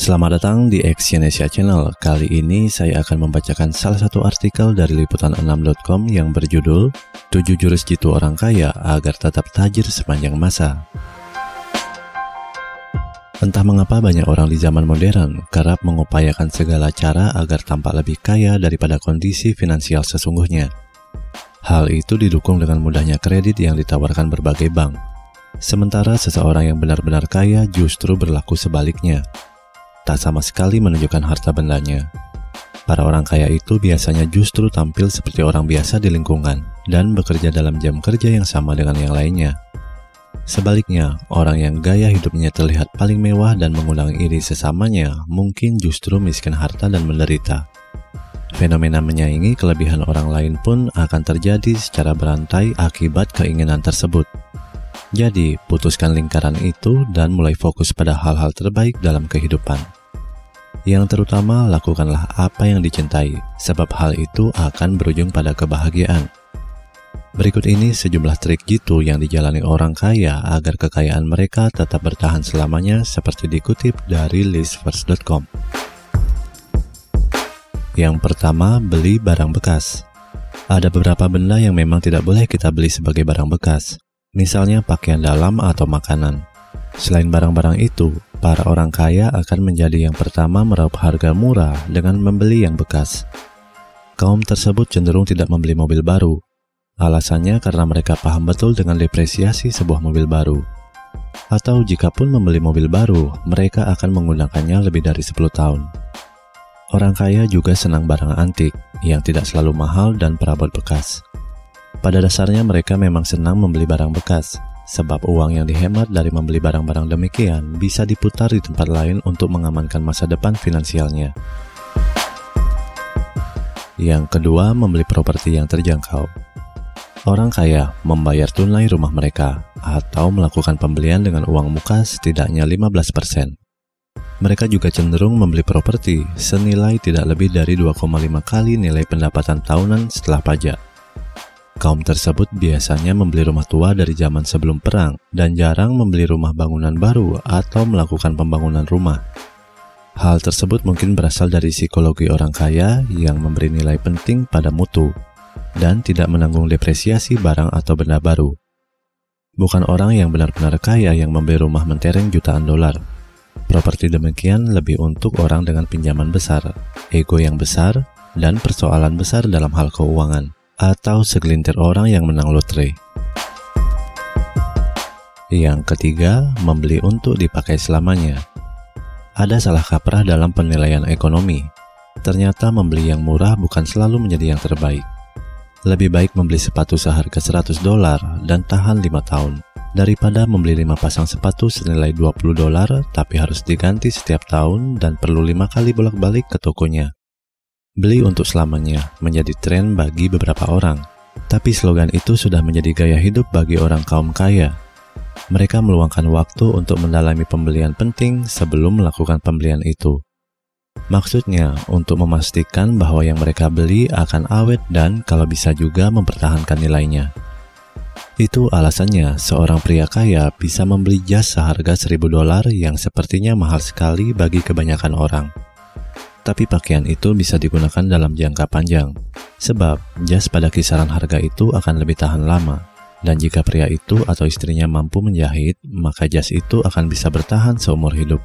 Selamat datang di Exyonesia Channel. Kali ini saya akan membacakan salah satu artikel dari liputan6.com yang berjudul 7 jurus jitu orang kaya agar tetap tajir sepanjang masa. Entah mengapa banyak orang di zaman modern kerap mengupayakan segala cara agar tampak lebih kaya daripada kondisi finansial sesungguhnya. Hal itu didukung dengan mudahnya kredit yang ditawarkan berbagai bank. Sementara seseorang yang benar-benar kaya justru berlaku sebaliknya tak sama sekali menunjukkan harta bendanya. Para orang kaya itu biasanya justru tampil seperti orang biasa di lingkungan dan bekerja dalam jam kerja yang sama dengan yang lainnya. Sebaliknya, orang yang gaya hidupnya terlihat paling mewah dan mengundang iri sesamanya mungkin justru miskin harta dan menderita. Fenomena menyaingi kelebihan orang lain pun akan terjadi secara berantai akibat keinginan tersebut. Jadi, putuskan lingkaran itu dan mulai fokus pada hal-hal terbaik dalam kehidupan. Yang terutama, lakukanlah apa yang dicintai, sebab hal itu akan berujung pada kebahagiaan. Berikut ini sejumlah trik jitu yang dijalani orang kaya agar kekayaan mereka tetap bertahan selamanya seperti dikutip dari listverse.com. Yang pertama, beli barang bekas. Ada beberapa benda yang memang tidak boleh kita beli sebagai barang bekas, misalnya pakaian dalam atau makanan. Selain barang-barang itu, para orang kaya akan menjadi yang pertama meraup harga murah dengan membeli yang bekas. Kaum tersebut cenderung tidak membeli mobil baru. Alasannya karena mereka paham betul dengan depresiasi sebuah mobil baru. Atau jikapun membeli mobil baru, mereka akan menggunakannya lebih dari 10 tahun. Orang kaya juga senang barang antik yang tidak selalu mahal dan perabot bekas. Pada dasarnya mereka memang senang membeli barang bekas, sebab uang yang dihemat dari membeli barang-barang demikian bisa diputar di tempat lain untuk mengamankan masa depan finansialnya. Yang kedua, membeli properti yang terjangkau. Orang kaya membayar tunai rumah mereka atau melakukan pembelian dengan uang muka setidaknya 15%. Mereka juga cenderung membeli properti senilai tidak lebih dari 2,5 kali nilai pendapatan tahunan setelah pajak. Kaum tersebut biasanya membeli rumah tua dari zaman sebelum perang dan jarang membeli rumah bangunan baru atau melakukan pembangunan rumah. Hal tersebut mungkin berasal dari psikologi orang kaya yang memberi nilai penting pada mutu dan tidak menanggung depresiasi barang atau benda baru. Bukan orang yang benar-benar kaya yang membeli rumah mentereng jutaan dolar. Properti demikian lebih untuk orang dengan pinjaman besar, ego yang besar, dan persoalan besar dalam hal keuangan atau segelintir orang yang menang lotre. Yang ketiga, membeli untuk dipakai selamanya. Ada salah kaprah dalam penilaian ekonomi. Ternyata membeli yang murah bukan selalu menjadi yang terbaik. Lebih baik membeli sepatu seharga 100 dolar dan tahan 5 tahun daripada membeli 5 pasang sepatu senilai 20 dolar tapi harus diganti setiap tahun dan perlu 5 kali bolak-balik ke tokonya. Beli untuk selamanya menjadi tren bagi beberapa orang, tapi slogan itu sudah menjadi gaya hidup bagi orang kaum kaya. Mereka meluangkan waktu untuk mendalami pembelian penting sebelum melakukan pembelian itu. Maksudnya, untuk memastikan bahwa yang mereka beli akan awet dan kalau bisa juga mempertahankan nilainya. Itu alasannya seorang pria kaya bisa membeli jas seharga 1000 dolar yang sepertinya mahal sekali bagi kebanyakan orang tapi pakaian itu bisa digunakan dalam jangka panjang. Sebab jas pada kisaran harga itu akan lebih tahan lama. Dan jika pria itu atau istrinya mampu menjahit, maka jas itu akan bisa bertahan seumur hidup.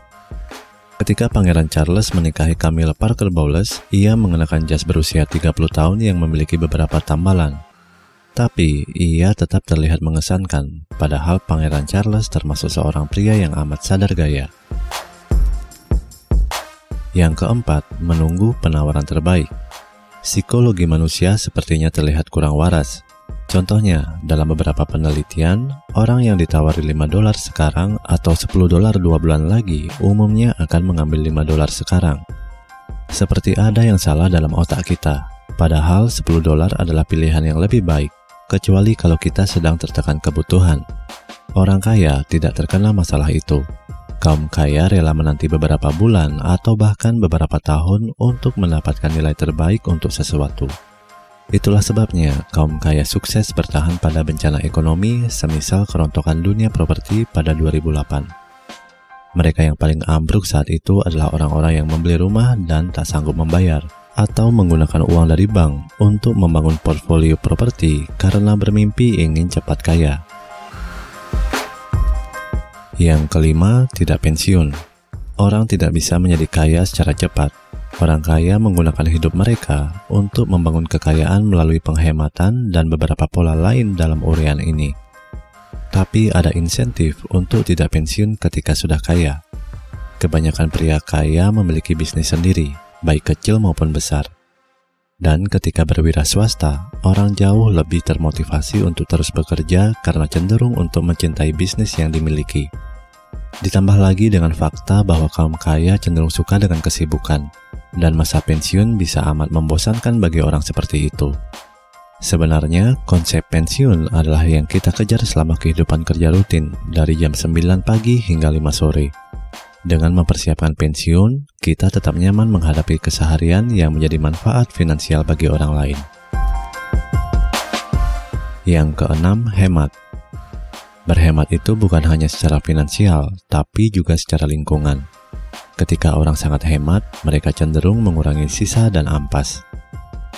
Ketika Pangeran Charles menikahi Camilla Parker Bowles, ia mengenakan jas berusia 30 tahun yang memiliki beberapa tambalan. Tapi, ia tetap terlihat mengesankan, padahal Pangeran Charles termasuk seorang pria yang amat sadar gaya. Yang keempat, menunggu penawaran terbaik. Psikologi manusia sepertinya terlihat kurang waras. Contohnya, dalam beberapa penelitian, orang yang ditawari 5 dolar sekarang atau 10 dolar dua bulan lagi umumnya akan mengambil 5 dolar sekarang. Seperti ada yang salah dalam otak kita, padahal 10 dolar adalah pilihan yang lebih baik, kecuali kalau kita sedang tertekan kebutuhan. Orang kaya tidak terkena masalah itu, Kaum kaya rela menanti beberapa bulan atau bahkan beberapa tahun untuk mendapatkan nilai terbaik untuk sesuatu. Itulah sebabnya kaum kaya sukses bertahan pada bencana ekonomi semisal kerontokan dunia properti pada 2008. Mereka yang paling ambruk saat itu adalah orang-orang yang membeli rumah dan tak sanggup membayar, atau menggunakan uang dari bank untuk membangun portfolio properti karena bermimpi ingin cepat kaya. Yang kelima, tidak pensiun. Orang tidak bisa menjadi kaya secara cepat. Orang kaya menggunakan hidup mereka untuk membangun kekayaan melalui penghematan dan beberapa pola lain dalam urian ini tapi ada insentif untuk tidak pensiun ketika sudah kaya. Kebanyakan pria kaya memiliki bisnis sendiri, baik kecil maupun besar. Dan ketika berwira swasta, orang jauh lebih termotivasi untuk terus bekerja karena cenderung untuk mencintai bisnis yang dimiliki. Ditambah lagi dengan fakta bahwa kaum kaya cenderung suka dengan kesibukan, dan masa pensiun bisa amat membosankan bagi orang seperti itu. Sebenarnya, konsep pensiun adalah yang kita kejar selama kehidupan kerja rutin dari jam 9 pagi hingga 5 sore. Dengan mempersiapkan pensiun, kita tetap nyaman menghadapi keseharian yang menjadi manfaat finansial bagi orang lain. Yang keenam, hemat. Berhemat itu bukan hanya secara finansial, tapi juga secara lingkungan. Ketika orang sangat hemat, mereka cenderung mengurangi sisa dan ampas.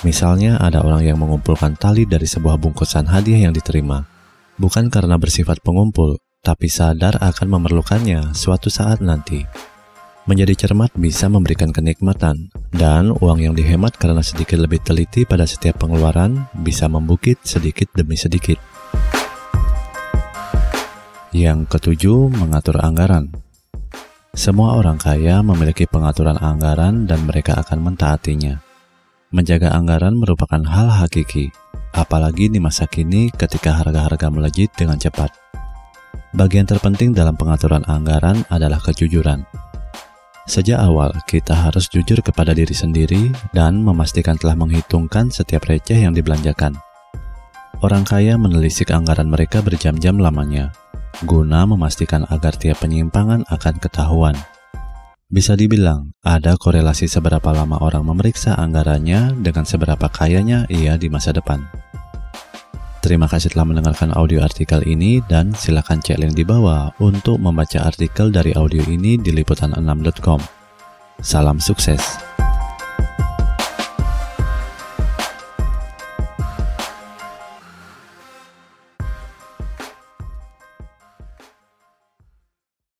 Misalnya ada orang yang mengumpulkan tali dari sebuah bungkusan hadiah yang diterima, bukan karena bersifat pengumpul, tapi sadar akan memerlukannya suatu saat nanti. Menjadi cermat bisa memberikan kenikmatan, dan uang yang dihemat karena sedikit lebih teliti pada setiap pengeluaran bisa membukit sedikit demi sedikit. Yang ketujuh, mengatur anggaran. Semua orang kaya memiliki pengaturan anggaran dan mereka akan mentaatinya. Menjaga anggaran merupakan hal hakiki, apalagi di masa kini ketika harga-harga melejit dengan cepat. Bagian terpenting dalam pengaturan anggaran adalah kejujuran. Sejak awal, kita harus jujur kepada diri sendiri dan memastikan telah menghitungkan setiap receh yang dibelanjakan. Orang kaya menelisik anggaran mereka berjam-jam lamanya, guna memastikan agar tiap penyimpangan akan ketahuan. Bisa dibilang, ada korelasi seberapa lama orang memeriksa anggarannya dengan seberapa kayanya ia di masa depan. Terima kasih telah mendengarkan audio artikel ini dan silakan cek link di bawah untuk membaca artikel dari audio ini di liputan6.com. Salam sukses.